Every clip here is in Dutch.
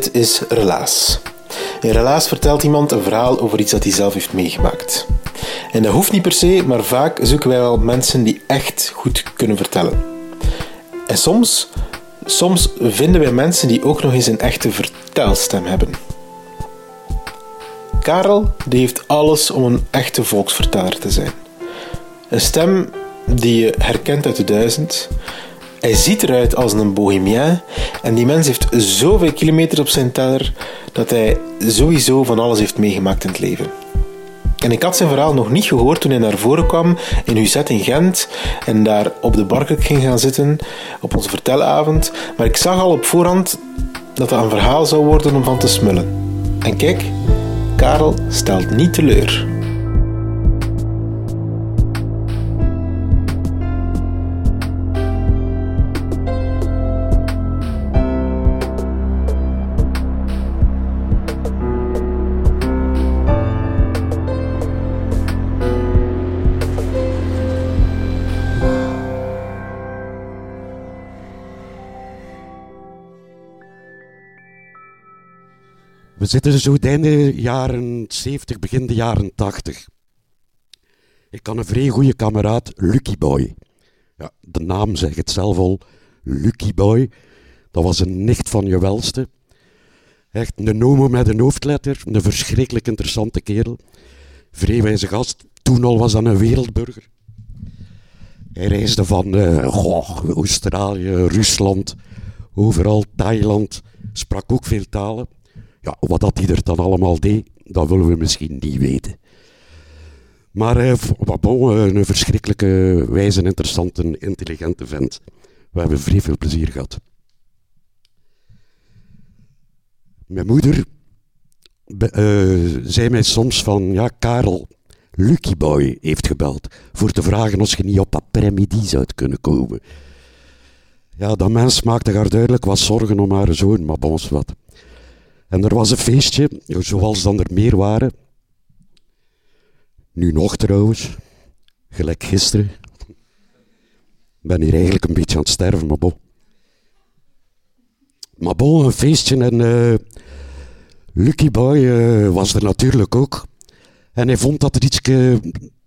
Dit is Relaas. In Relaas vertelt iemand een verhaal over iets dat hij zelf heeft meegemaakt. En dat hoeft niet per se, maar vaak zoeken wij wel mensen die echt goed kunnen vertellen. En soms, soms vinden wij mensen die ook nog eens een echte vertelstem hebben. Karel die heeft alles om een echte volksverteller te zijn. Een stem die je herkent uit de duizend, hij ziet eruit als een bohemien en die mens heeft zoveel kilometers op zijn teller dat hij sowieso van alles heeft meegemaakt in het leven. En ik had zijn verhaal nog niet gehoord toen hij naar voren kwam in Huzet in Gent en daar op de barkruk ging gaan zitten op onze vertelavond. Maar ik zag al op voorhand dat dat een verhaal zou worden om van te smullen. En kijk, Karel stelt niet teleur. Zitten zo in de jaren 70, begin de jaren 80. Ik had een vrij goede kameraad, Lucky Boy. Ja, de naam zegt het zelf al, Lucky Boy. Dat was een nicht van je welste. Echt een nomo met een hoofdletter, een verschrikkelijk interessante kerel. Vrij wijze gast, toen al was dat een wereldburger. Hij reisde van goh, Australië, Rusland, overal, Thailand, sprak ook veel talen. Ja, wat dat hij er dan allemaal deed, dat willen we misschien niet weten. Maar uh, bon, een verschrikkelijke, wijze, interessante, intelligente vent. We hebben vrij veel plezier gehad. Mijn moeder uh, zei mij soms van, ja Karel, Lucky Boy heeft gebeld voor te vragen of je niet op après-midi zou kunnen komen. Ja, dat mens maakte haar duidelijk wat zorgen om haar zoon, maar bons wat. En er was een feestje, zoals dan er meer waren. Nu nog trouwens, gelijk gisteren. Ik ben hier eigenlijk een beetje aan het sterven, maar bon. Maar bon, een feestje en uh, Lucky Boy uh, was er natuurlijk ook. En hij vond dat er iets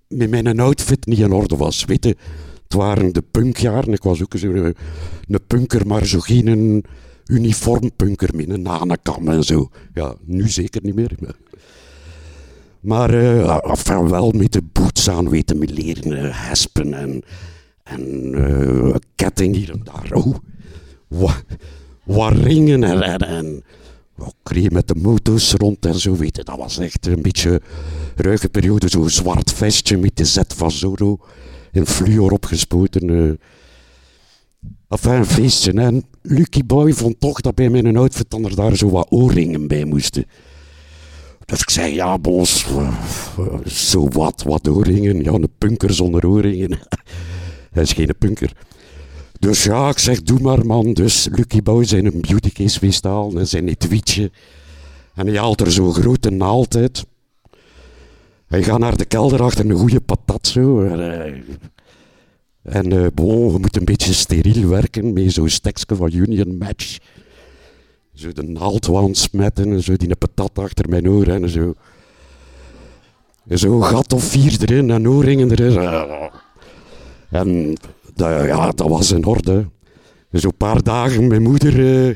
met mijn outfit niet in orde was. Weet je, het waren de punkjaren. Ik was ook een, een punker, maar zo geen uniformpunker met een nanekam en zo. Ja, nu zeker niet meer. Maar uh, enfin, wel met de boots aan weten met leren uh, hespen en, en uh, ketting hier en daar. Oh, wat, wat ringen en, en, en kreeg met de moto's rond en zo. Weet dat was echt een beetje ruige periode. Zo'n zwart vestje met de Z van Zorro in fluor opgespoten. Enfin, feestje. En Lucky Boy vond toch dat bij mijn outfit dan er daar zo wat oorringen bij moesten. Dus ik zei, ja, bos, zo wat, wat oorringen. Ja, een punker zonder oorringen. Hij is geen punker. Dus ja, ik zeg, doe maar man. Dus Lucky Boy zijn een beautycase wist halen en zijn etuietje. En hij haalt er zo'n grote naald uit. Hij gaat naar de kelder achter een goede patat zo. En uh, bon, je moet een beetje steriel werken met zo'n stekje van Union Match. Zo de naald smetten en zo die patat achter mijn oor en zo. Zo'n gat of vier erin en oorringen erin. En dat, ja, dat was in orde. Een paar dagen, mijn moeder, uh,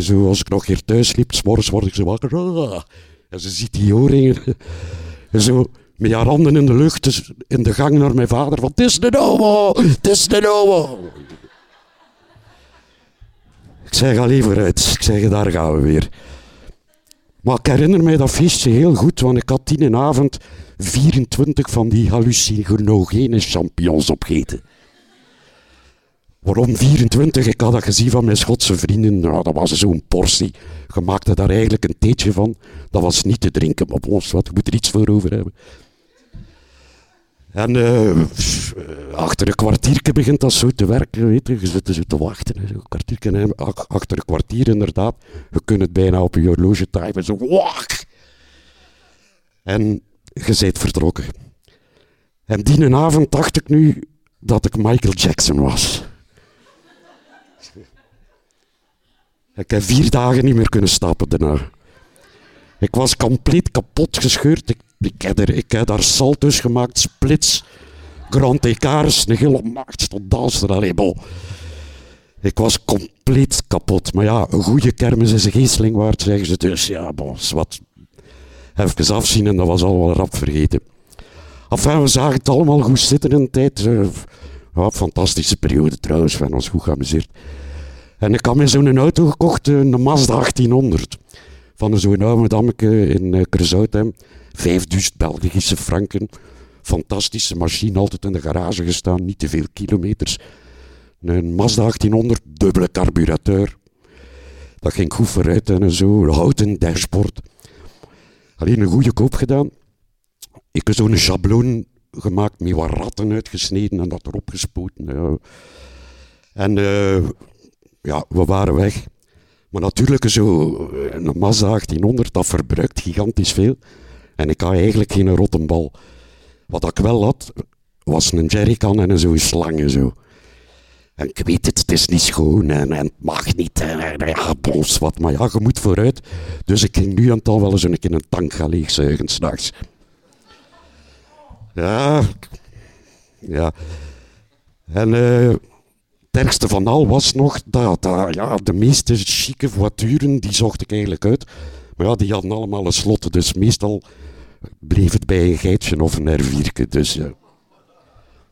zo, als ik nog hier thuis liep, s'morgens word ik zo wakker. En ze ziet die oorringen. en zo, met haar handen in de lucht, dus in de gang naar mijn vader, van, het is de homo, het is de homo. Ik zeg, ga liever uit. Ik zeg, daar gaan we weer. Maar ik herinner mij dat feestje heel goed, want ik had die avond 24 van die hallucinogene champignons opgeten. Waarom 24? Ik had dat gezien van mijn Schotse vrienden. Nou, dat was zo'n portie. Je maakte daar eigenlijk een theetje van. Dat was niet te drinken, maar ons, wat, je moet er iets voor over hebben. En uh, achter een kwartiertje begint dat zo te werken, weet je. Je zit zo te wachten. Een kwartiertje, achter een kwartier inderdaad. Je kunt het bijna op je horloge timen. Zo, wak! En je bent vertrokken. En die avond dacht ik nu dat ik Michael Jackson was. Ik heb vier dagen niet meer kunnen stappen daarna. Ik was compleet kapot gescheurd. Ik, heb, er, ik heb daar salto's gemaakt, splits, grand écarts, een hele macht stond dansen. Allee. Ik was compleet kapot. Maar ja, een goede kermis is een geesteling waard, zeggen ze. Dus ja, bon, wat. Even afzien en dat was al wel rap vergeten. Enfin, we zagen het allemaal goed zitten in tijd. Uh, fantastische periode trouwens, van ons goed geamuseerd. En ik had me zo'n auto gekocht, een Mazda 1800. Van zo'n oude dammeke in uh, Kersoutem. 5000 Belgische franken. Fantastische machine, altijd in de garage gestaan, niet te veel kilometers. Een Mazda 1800, dubbele carburateur. Dat ging goed vooruit en zo. Houten dashboard. Alleen een goede koop gedaan. Ik heb zo'n schabloon gemaakt met wat ratten uitgesneden en dat erop gespoten. En uh, ja, we waren weg. Maar natuurlijk, zo, een Mazda 1800, dat verbruikt gigantisch veel. En ik had eigenlijk geen rottenbal. Wat ik wel had, was een jerrycan en zo'n slang en zo. En ik weet het, het is niet schoon en, en het mag niet. En, ja, bons, wat. Maar ja, je moet vooruit. Dus ik ging nu het al wel eens een keer een tank gaan leegzuigen s'nachts. Ja. Ja. En uh, het ergste van al was nog dat, ja, de meeste chique voituren, die zocht ik eigenlijk uit. Maar ja, die hadden allemaal een slot, dus meestal bleef het bij een geitje of een R4. Dus.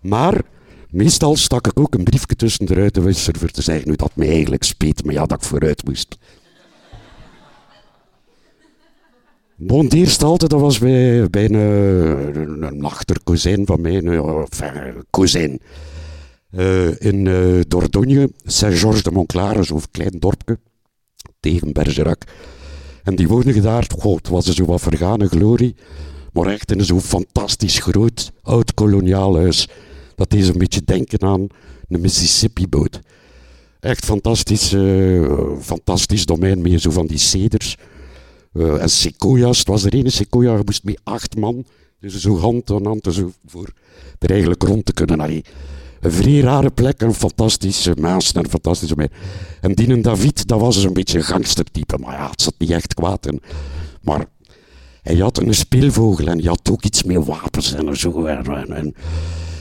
Maar meestal stak ik ook een briefje tussen de ruitenwisser voor te zeggen nu dat mij eigenlijk speet, maar ja, dat ik vooruit moest. Bon, de eerste halte, dat was bij, bij een, een achterkozijn van mij, een, enfin, kozijn. Uh, in uh, Dordogne, Saint-Georges de Montclar, zo'n klein dorpje, tegen Bergerac. En die woonden daar, goh, het was zo wat vergane glorie, maar echt in zo'n fantastisch groot oud-koloniaal huis. Dat deed een beetje denken aan een Mississippi-boot. Echt fantastisch, uh, fantastisch domein met zo van die ceders. en sequoia's, het was er ene sequoia, je moest met acht man, dus zo hand aan hand zo voor er eigenlijk rond te kunnen. Allee, vrij rare plek, een fantastische maas en een fantastische. En die David, dat was dus een beetje een gangstertype, maar ja, het zat niet echt kwaad in. Maar hij had een speelvogel en hij had ook iets meer wapens en zo. En,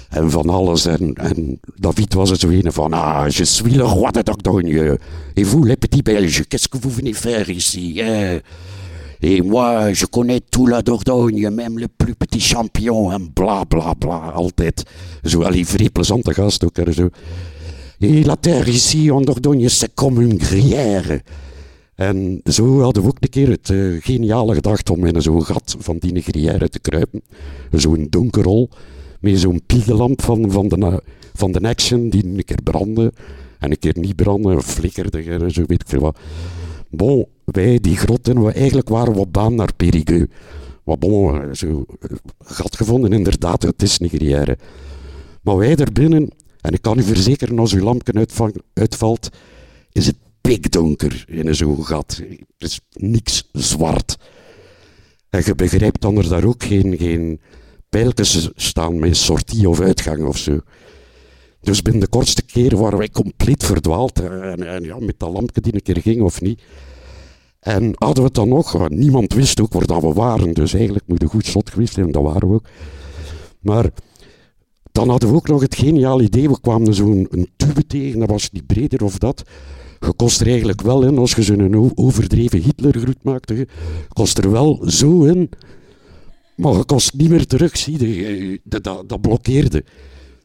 en, van alles. En, en David was er zo een van, ah, je suis le roi de Dordogne. Et vous, les petits Belges, qu'est-ce que vous venez faire ici? Eh? Et moi, je connais tout la Dordogne, même le plus petit champion, en bla bla bla, altijd. Zo, al die vrij plezante gast ook. Er, zo. Et la terre ici en Dordogne, c'est comme une gruyère. En zo hadden we ook een keer het uh, geniale gedacht om in zo'n gat van die gruyère te kruipen. Zo'n donkerrol met zo'n piegelamp van, van, de, van de action die een keer brandde en een keer niet brandde, flikkerde en zo weet ik veel wat. Bon, wij die grotten, we eigenlijk waren we op baan naar Périgueux. Maar bon, zo gat gevonden, inderdaad, het is Nigeriëre. Maar wij daar binnen, en ik kan u verzekeren, als uw lampje uitvalt, is het pikdonker in zo'n gat. Er is niks zwart. En je begrijpt dan er daar ook geen, geen pijltjes staan met sortie of uitgang of zo. Dus binnen de kortste keren waren wij compleet verdwaald. En, en ja, met dat lampje die een keer ging of niet. En hadden we het dan nog, niemand wist ook waar dat we waren. Dus eigenlijk moet een goed slot geweest zijn, dat waren we ook. Maar dan hadden we ook nog het geniale idee. We kwamen zo'n tube tegen, dat was niet breder of dat. Je kost er eigenlijk wel in, als je zo'n overdreven Hitlergroet maakte, kost er wel zo in. Maar je kost niet meer terug, zie. Dat, dat, dat blokkeerde.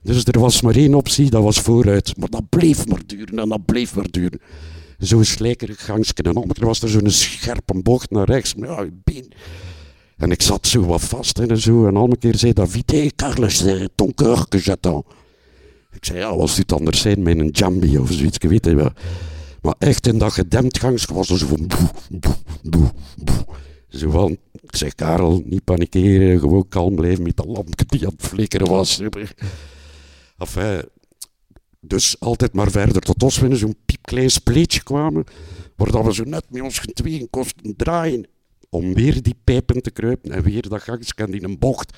Dus er was maar één optie, dat was vooruit. Maar dat bleef maar duren en dat bleef maar duren. Zo'n slijkerig gangsje. En dan was er zo'n scherpe bocht naar rechts. Ja, been. En ik zat zo wat vast en zo. En al een keer zei David, hé Carlos, ton cœur que j'attends. Ik zei, ja, was dit anders zijn met een jambi of zoiets, ik weet het wel. Maar echt in dat gedempt gangsje was er zo van boe, boe, boe, boe. Ik zeg Karel, niet panikeren, gewoon kalm blijven met dat lampje die aan het flikkeren was. Enfin, dus altijd maar verder tot ons we in zo'n piepklein spleetje kwamen, waar we zo net met ons tweeën kosten draaien om weer die pijpen te kruipen en weer dat gangsje in een bocht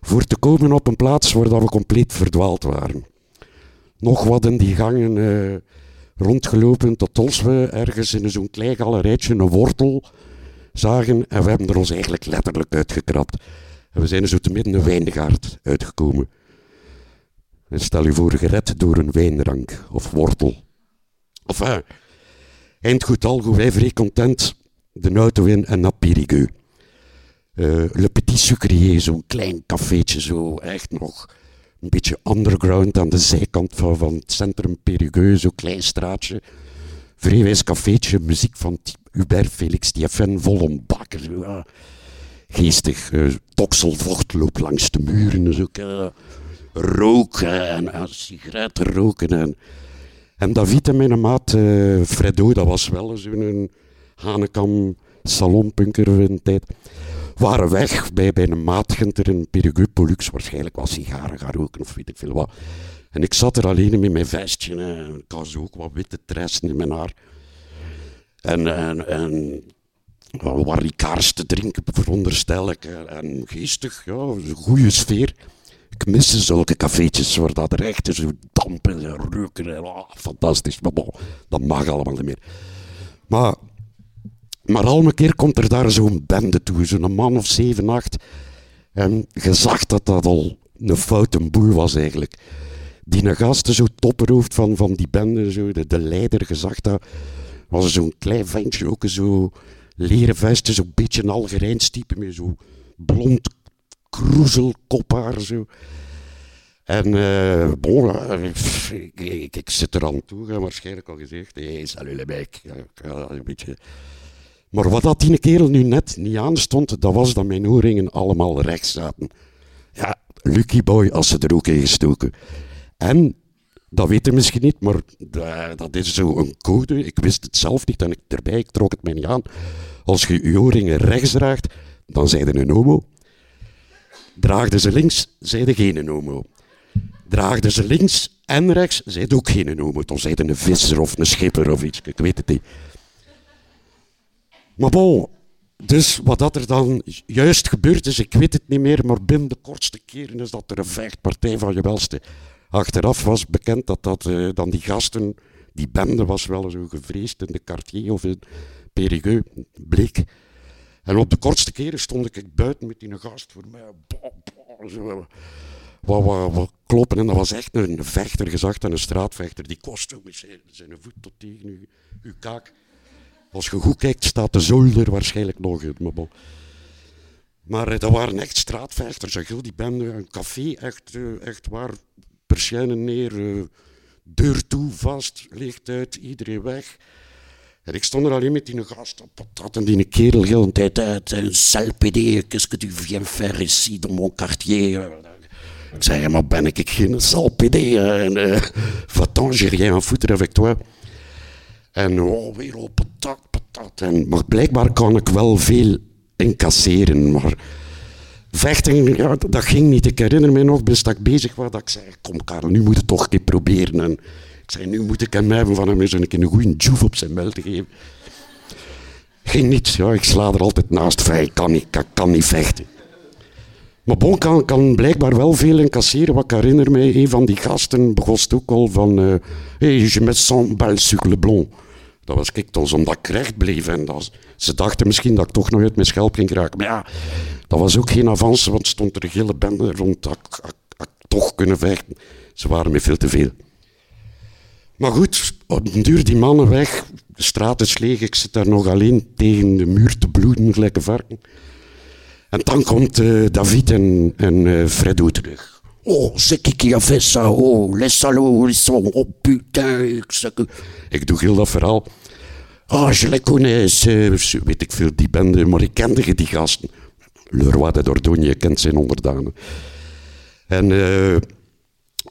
voor te komen op een plaats waar we compleet verdwaald waren. Nog wat in die gangen uh, rondgelopen tot we ergens in zo'n klein galerijtje een wortel zagen en we hebben er ons eigenlijk letterlijk uitgekrapt. En we zijn zo te midden een wijngaard uitgekomen. En stel je voor, gered door een wijnrank of wortel. Enfin, eind goed wij vrij content de auto in en naar Périgueux. Uh, Le Petit Sucrier, zo'n klein cafeetje, zo echt nog een beetje underground aan de zijkant van, van het centrum Périgueux, zo'n klein straatje. Vreewijs cafeetje, muziek van Hubert Felix FN, vol bakken. Ja. Geestig, uh, tokselvocht loopt langs de muren, zo, roken en sigaretten roken. En, en David en mijn maat uh, Fredo, dat was wel zo'n Hanekam, salonpunker in de tijd, waren weg bij, bij een maatgenter in Périgueux waarschijnlijk was sigaren gaan roken of weet ik veel wat. En ik zat er alleen met mijn vestje en ik had ook wat witte tressen in mijn haar. En, en, en kaars te drinken, veronderstel ik. En geestig, ja, een goede sfeer. Ik miste zulke cafeetjes waar dat er echt zo dampen en reuken. En, oh, fantastisch, maar bon, dat mag allemaal niet meer. Maar maar al een keer komt er daar zo'n bende toe, zo'n man of zeven, acht. En je zag dat dat al een foute boel was eigenlijk. Die een gasten zo topperhoofd van, van die bende, zo, de, de leider, gezag dat was zo'n klein ventje, ook zo leren vesten, zo'n beetje een Algerijns type, met zo blond kroezel kophaar zo. En uh, bon, ik, ik, zit er aan toe, waarschijnlijk al gezegd, hé, hey, salut le mec. Maar wat dat die kerel nu net niet aanstond, dat was dat mijn oorringen allemaal rechts zaten. Ja, Lucky Boy als ze er ook in gestoken. En, dat weet je misschien niet, maar dat is zo een code. Ik wist het zelf niet en ik erbij, trok het mij niet aan. Als je je oorringen rechts draagt, dan zijn je een homo. Draagde ze links, je geen homo. Draagde ze links en rechts, je ook geen homo. Dan je een visser of een schipper of iets, ik weet het niet. Maar bon, dus wat dat er dan juist gebeurd is, ik weet het niet meer, maar binnen de kortste keren is dat er een vechtpartij van je welste. Achteraf was bekend dat, dat uh, dan die gasten, die bende was wel zo gevreesd in de quartier of in Périgueux, bleek. En op de kortste keren stond ik buiten met die gast voor mij. kloppen. En dat was echt een vechter, gezegd, en een straatvechter. Die kostte zijn, zijn voet tot tegen uw, kaak. Als je goed kijkt, staat de zolder waarschijnlijk nog in. Maar, maar eh, dat waren echt straatvechters. Heel die bende, een café, echt, eh, echt waar. Persiënen neer, eh, deur toe, vast, licht uit, iedereen weg. En ik stond er alleen met die gast op patat en die kerel heel een tijd uit. En sale PD, qu'est-ce que tu viens faire ici dans mon quartier? Ik zei, maar ben ik geen sale PD? En, uh, va-t'en, j'ai rien à foutre avec toi. En oh, weer op patat, patat. En, maar blijkbaar kan ik wel veel incasseren. Maar vechten, ja, dat ging niet. Ik herinner me nog, dat ik bezig was, dat ik zei, kom Karel, nu moet je toch een keer proberen. Zei, nu moet ik hem hebben van hem eens een, een goede joef op zijn bel te geven. Ging niet, ja, ik sla er altijd naast. Vrij, ik kan niet, kan, kan niet vechten. Maar Bon kan, kan blijkbaar wel veel incasseren. Wat ik herinner me, een van die gasten begon ook al van... Uh, hey, je met 100 balles sur le blond. Dat was ik omdat ik recht bleef. En dat, ze dachten misschien dat ik toch nog uit mijn schelp ging raken. Maar ja, dat was ook geen avance, want stond er een hele bende rond dat ik, toch kunnen vechten. Ze waren me veel te veel. Maar goed, op den duur die mannen weg. De straat is leeg. Ik zit daar nog alleen tegen de muur te bloeden, gelijk een varken. En dan komt uh, David en, en uh, Fredo terug. Oh, c'est qui qui a fait ça? Oh, les salauds, ils sont... Oh, putain. Ik doe heel dat verhaal. Ah, oh, je les connais. Weet ik veel, die bende. Maar ik kende die gasten. Le Roi de Dordogne kent zijn onderdanen. En uh,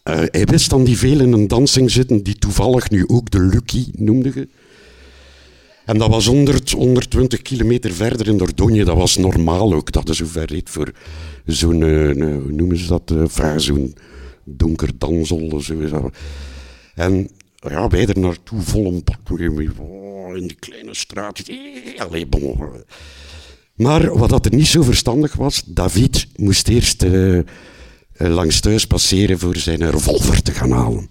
uh, hij wist dan die veel in een dansing zitten, die toevallig nu ook de Lucky noemde. En dat was 100, 120 kilometer verder in Dordogne. Dat was normaal ook, dat is ver reed voor zo'n, uh, hoe noemen ze dat, uh, zo'n donker dansel. Zo. En ja, wij er naartoe vol een pak, in die kleine straat. Allee, bon. Maar wat dat er niet zo verstandig was, David moest eerst langs thuis passeren voor zijn revolver te gaan halen.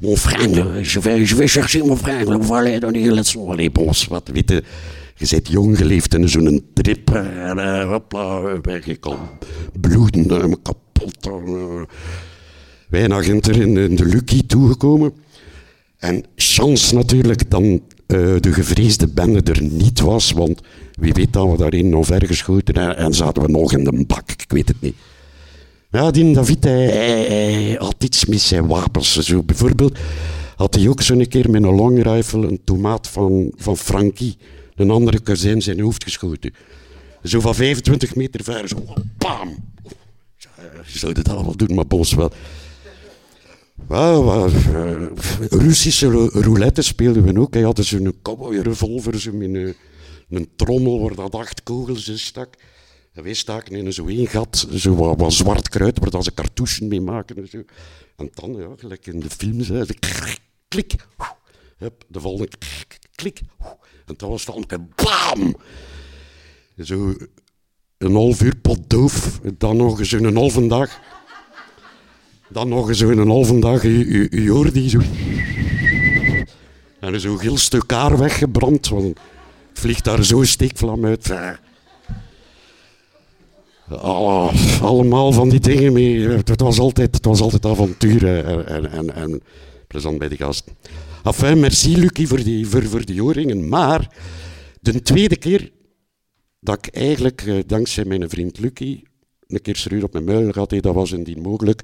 Mon frère, je vais, je vais chercher mon frère, voilà, dan let's go. Allee, bons, wat weet je. Je bent jong, geleefd in zo'n trip. En uh, hopla, ik al bloeden, kapot. Wij naar Ginter in, de Lucky toegekomen. En chance natuurlijk dan de gevreesde bende er niet was, want wie weet dat we daarin omver geschoten en, en zaten we nog in de bak, ik weet het niet. Ja, die David, hij, hij, had iets met zijn wapens. Zo, bijvoorbeeld had hij ook zo'n keer met een long rifle een tomaat van, van Frankie, een andere kazijn, zijn hoofd geschoten. Zo van 25 meter ver, zo bam. Je zou dat allemaal doen, maar bos wel. Well, uh, Russische roulette speelden we ook. Hij had zo'n cowboy revolver, zo met een, een trommel waar dat acht kogels in stak. En wij staken in zo'n gat, zo wat, zwart kruid, waar ze cartouchen mee maken en zo. En dan, ja, gelijk in de films, hè, klik, hup, de volgende klik, en dan was het dan bam! Zo een half uur pot doof, dan nog eens een halve dag. Dan nog eens een halve dag, je hoorde die zo... En zo'n heel stuk kaar weggebrand, want vliegt daar zo'n steekvlam uit. Allemaal van die dingen mee. Het was altijd, het was altijd avontuur en, en, en plezant bij de gasten. Enfin, merci Lucky voor die, voor, voor die. Maar de tweede keer dat ik eigenlijk, eh, dankzij mijn vriend Lucky, een keer serieus op mijn muil had, dat was indien mogelijk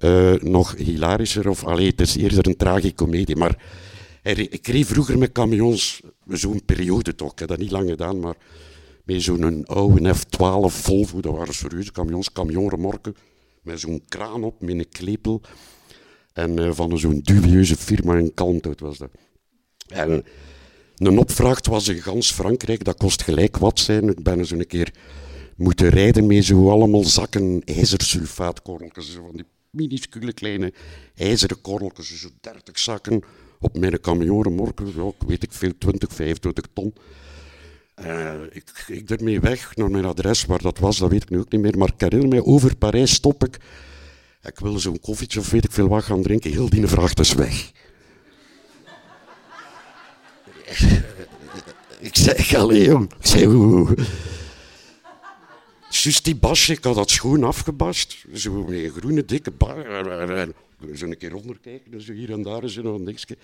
uh, nog hilarischer. Of allee, het is eerder een tragicomedie. Maar ik reed vroeger met camions, zo'n periode toch, ik heb dat niet lang gedaan, maar met zo'n oude F12 Volvo, dat waren serieuze camions, camionremorken, met zo'n kraan op, met een klepel. En uh, van zo'n dubieuze firma in Kalmthout was dat. En een opvracht was in gans Frankrijk, dat kost gelijk wat zijn. Ik ben eens een keer moeten rijden met zo allemaal zakken ijzersulfaatkorreltjes, van die minuscule kleine ijzeren korreltjes, zo 30 zakken op mijn camionremorken, ja, weet ik veel, 20, 25 ton. Uh, ik ging ermee weg naar mijn adres, waar dat was, dat weet ik nu ook niet meer. Maar ik mij, over Parijs stop ik. Ik wil zo'n koffietje of weet ik veel wat gaan drinken. Heel die vracht is weg. ik zei, allee jong. Ik hoe? Juist die basje, ik had dat schoon afgebast. Zo met een groene dikke bar. Zo een keer onderkijken, zo hier en daar is nog dingetje.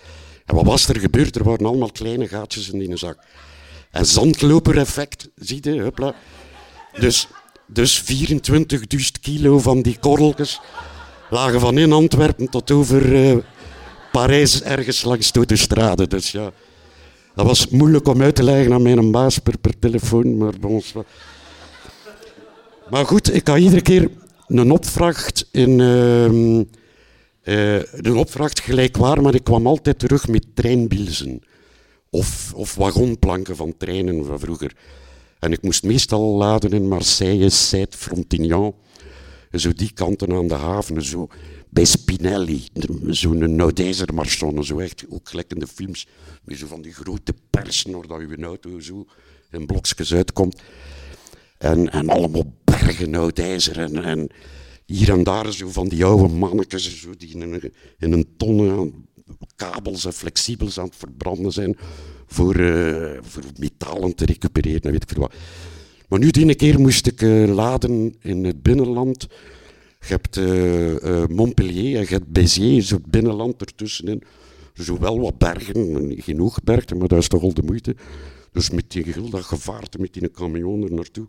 En wat was er gebeurd? Er waren allemaal kleine gaatjes in die zak. En zandloper-effect, zie je. Dus, dus 24.000 kilo van die korreltjes lagen van in Antwerpen tot over uh, Parijs ergens langs de strade. Dus ja, dat was moeilijk om uit te leggen aan mijn baas per, telefoon, maar. Maar goed, ik had iedere keer een opvracht in... Uh, uh, een opvracht gelijkwaar, maar ik kwam altijd terug met treinbilzen. Of, of wagonplanken van treinen van vroeger. En ik moest meestal laden in Marseille, Seid, Frontignan. Zo die kanten aan de haven, zo bij Spinelli. Zo'n Noudijzermarchonne, zo echt, ook gelijk in de films. Met zo van die grote persen, waar je auto zo in blokjes uitkomt. En, en allemaal bergen Noudijzer. En, hier en daar zo van die oude mannetjes zo, die in een, in een tonne kabels en flexibels aan het verbranden zijn voor, uh, voor metalen te recupereren en weet ik veel wat. Maar nu die ene keer moest ik uh, laden in het binnenland. Je hebt uh, Montpellier en je hebt Béziers, zo binnenland ertussenin. Zo wel wat bergen, genoeg bergen, maar dat is toch al de moeite. Dus met die heel dat gevaarte met die camion er naartoe.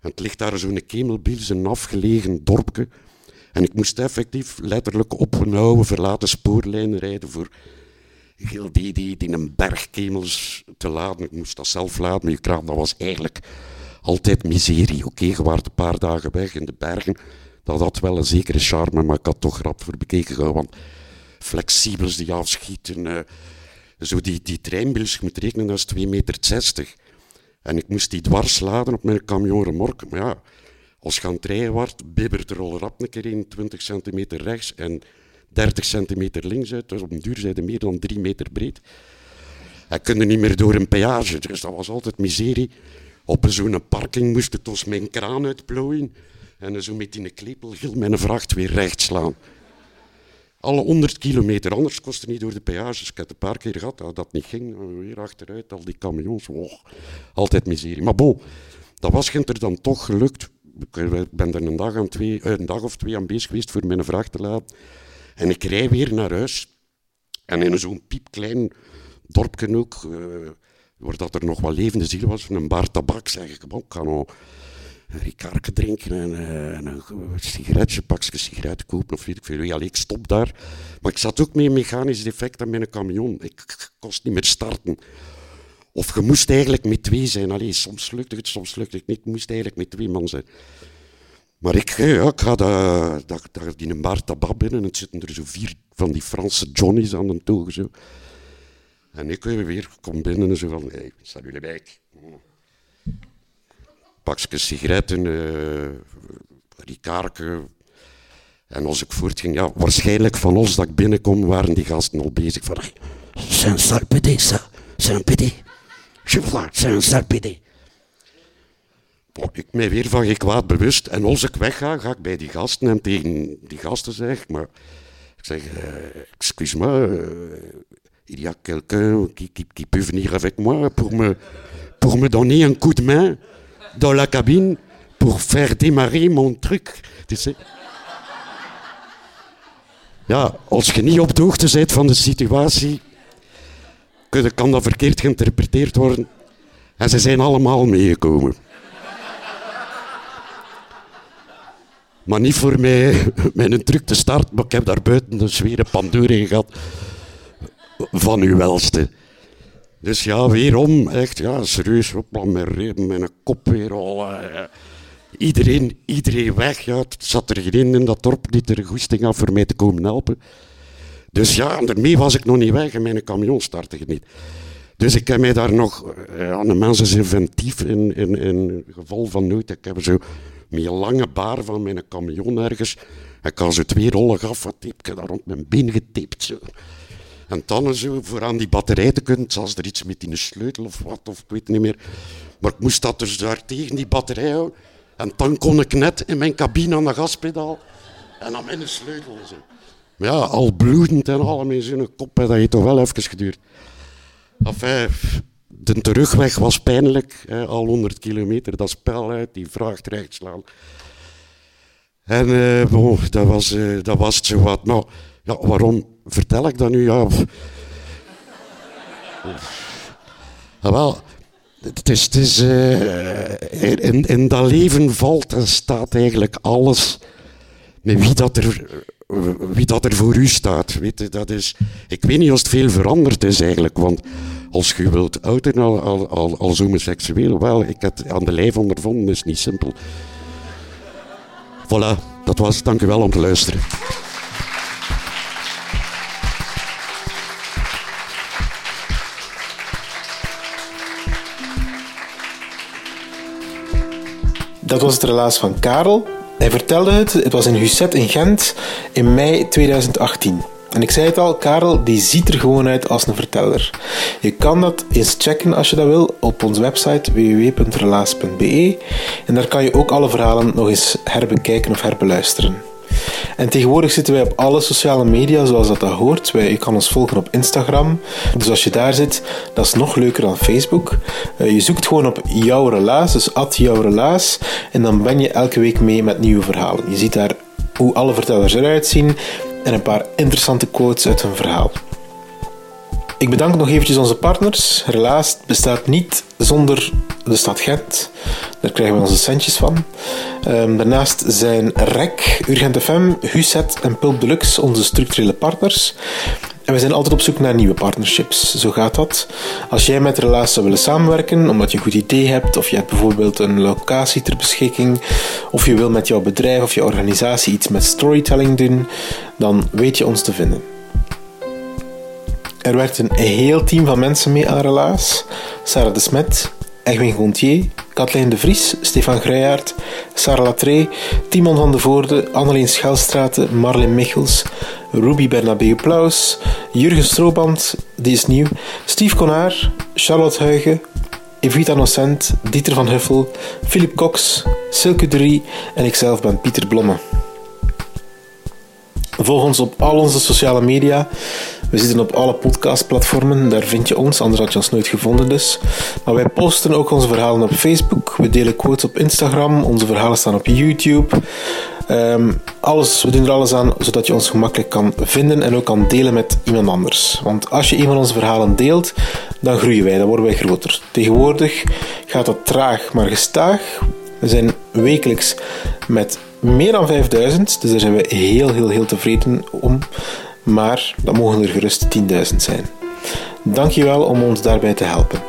En het ligt daar zo'n kemelbiel, een afgelegen dorpje. En ik moest effectief letterlijk op een oude verlaten spoorlijn rijden voor heel die, die, die een bergkemels te laden. Ik moest dat zelf laden, maar je kraan, dat was eigenlijk altijd miserie. Oké, je waart een paar dagen weg in de bergen. Dat had wel een zekere charme, maar ik had toch rap voor bekeken. Want flexibels die afschieten. Uh, zo die, die treinbils, je moet rekenen, dat is 2,60 meter. En ik moest die dwars laden op mijn camion remorque. Maar ja, als je aan het wordt, bibbert er al rap een keer in 20 centimeter rechts en 30 centimeter links uit. Dus op een duur meer dan 3 meter breed. Hij kon niet meer door een peage, dus dat was altijd miserie. Op zo'n parking moest ik dus mijn kraan uitplooien en zo met klepel heel mijn vracht weer recht slaan. Alle 100 kilometer, anders kostte niet door de peages. Ik heb het een paar keer gehad dat dat niet ging. Weer achteruit, al die camions. Oh, altijd miserie. Maar bon, dat was er dan toch gelukt. Ik ben er een dag, aan twee, eh, een dag of twee aan bezig geweest voor mijn vracht te laten. En ik rij weer naar huis. En in zo'n piepklein dorpje ook, waar dat er nog wat levende ziel was, een bar tabak, zeg ik, ik kan nou een ricarke drinken en, uh, en, een sigaretje, pakje sigaretten kopen of weet ik veel. Ja, ik stop daar. Maar ik zat ook met een mechanisch defect aan mijn camion. Ik kost niet meer starten. Of je moest eigenlijk met twee zijn. Allee, soms lukte het, soms lukte het niet. Je moest eigenlijk met twee man zijn. Maar ik, ja, ik ga daar, daar, een bar tabak binnen en het zitten er zo vier van die Franse Johnny's aan de togen. Zo. En ik weer kom binnen en zo van, hey, staan jullie bij? Pakje sigaretten, uh, ricarke. En als ik voortging, ja, waarschijnlijk van ons dat ik binnenkom, waren die gasten al bezig van, c'est un sale pédé, Je sale pédé. Oh, ik mij weer van kwaad bewust. En als ik wegga, ga ik bij die gasten en tegen die gasten zeg maar... Ik zeg, uh, excuse-moi, uh, il y a quelqu'un qui, qui, qui, peut venir avec moi pour me, pour me donner un coup de main dans la cabine pour faire démarrer mon truc. Tu sais? Ja, als je niet op de hoogte bent van de situatie, kan dat verkeerd geïnterpreteerd worden. En ze zijn allemaal meegekomen. Maar niet voor mij een truc te starten, maar ik heb daar buiten een zware pandoer gehad van uw welste. Dus ja, weerom, echt, ja, serieus, op met mijn kop weer al. Uh, iedereen, iedereen weg, ja, zat er geen in dat dorp die er goesting had voor mij te komen helpen. Dus ja, daarmee was ik nog niet weg en mijn camion startte niet. Dus ik heb mij daar nog uh, aan de mensen inventief in, in, in geval van nood. Ik heb zo een lange baar van mijn camion ergens. Ik kan zo twee rollen heb ik daar rond mijn been getipt. En dan zo, voor aan die batterij te kunnen, zoals er iets met in een sleutel of wat, of ik weet niet meer. Maar ik moest dat dus daar tegen die batterij houden. En dan kon ik net in mijn cabine aan de gaspedaal en aan mijn sleutel. Zo. Maar ja, al bloedend en al met zo'n kop, dat heeft toch wel even geduurd. Enfin, de terugweg was pijnlijk, hè, al 100 kilometer, dat spel uit, die vracht recht slaan. En uh, bon, dat, was, uh, dat was het zo wat. Nou, ja, waarom vertel ik dat nu? Ja, ja wel, het is, het is, uh, in, in dat leven valt en staat eigenlijk alles met wie dat er, wie dat er voor u staat. Weet je, dat is, ik weet niet of het veel veranderd is eigenlijk, want als je wilt outen al, al, al, als homoseksueel, wel, ik heb aan de lijf ondervonden, is niet simpel. Voilà, dat was Dank u wel om te luisteren. Dat was het relaas van Karel. Hij vertelde het, het was in Husset in Gent in mei 2018. En ik zei het al, Karel die ziet er gewoon uit als een verteller. Je kan dat eens checken als je dat wil op onze website www.relaas.be en daar kan je ook alle verhalen nog eens herbekijken of herbeluisteren. En tegenwoordig zitten wij op alle sociale media zoals dat, dat hoort. Wij, je kan ons volgen op Instagram. Dus als je daar zit, dat is nog leuker dan Facebook. Uh, je zoekt gewoon op jouw relaas, dus at jouw relaas. En dan ben je elke week mee met nieuwe verhalen. Je ziet daar hoe alle vertellers eruit zien en een paar interessante quotes uit hun verhaal. Ik bedank nog eventjes onze partners. Relaas bestaat niet zonder de stad Gent. Daar krijgen we onze centjes van. Um, daarnaast zijn REC, Urgent FM, HUSET en Pulp Deluxe onze structurele partners. En we zijn altijd op zoek naar nieuwe partnerships. Zo gaat dat. Als jij met Relaas zou willen samenwerken, omdat je een goed idee hebt, of je hebt bijvoorbeeld een locatie ter beschikking, of je wil met jouw bedrijf of je organisatie iets met storytelling doen, dan weet je ons te vinden. Er werkt een heel team van mensen mee aan Relaas. Sarah de Smet, Egwin Gontier, Kathleen de Vries, Stefan Gruijaert, Sarah Latré, Timon van de Voorde, Anneleen Schelstraten, Marlin Michels, Ruby Bernabeu Plaus, Jurgen Strooband, die is nieuw, Steve Konaar, Charlotte Huigen, Evita Nocent, Dieter van Huffel, Philip Cox, Silke Drie en ikzelf ben Pieter Blomme. Volg ons op al onze sociale media. We zitten op alle podcastplatformen, daar vind je ons, anders had je ons nooit gevonden dus. Maar wij posten ook onze verhalen op Facebook, we delen quotes op Instagram, onze verhalen staan op YouTube. Um, alles, we doen er alles aan zodat je ons gemakkelijk kan vinden en ook kan delen met iemand anders. Want als je een van onze verhalen deelt, dan groeien wij, dan worden wij groter. Tegenwoordig gaat dat traag, maar gestaag. We zijn wekelijks met meer dan 5000, dus daar zijn we heel, heel, heel tevreden om. Maar dat mogen er gerust 10.000 zijn. Dankjewel om ons daarbij te helpen.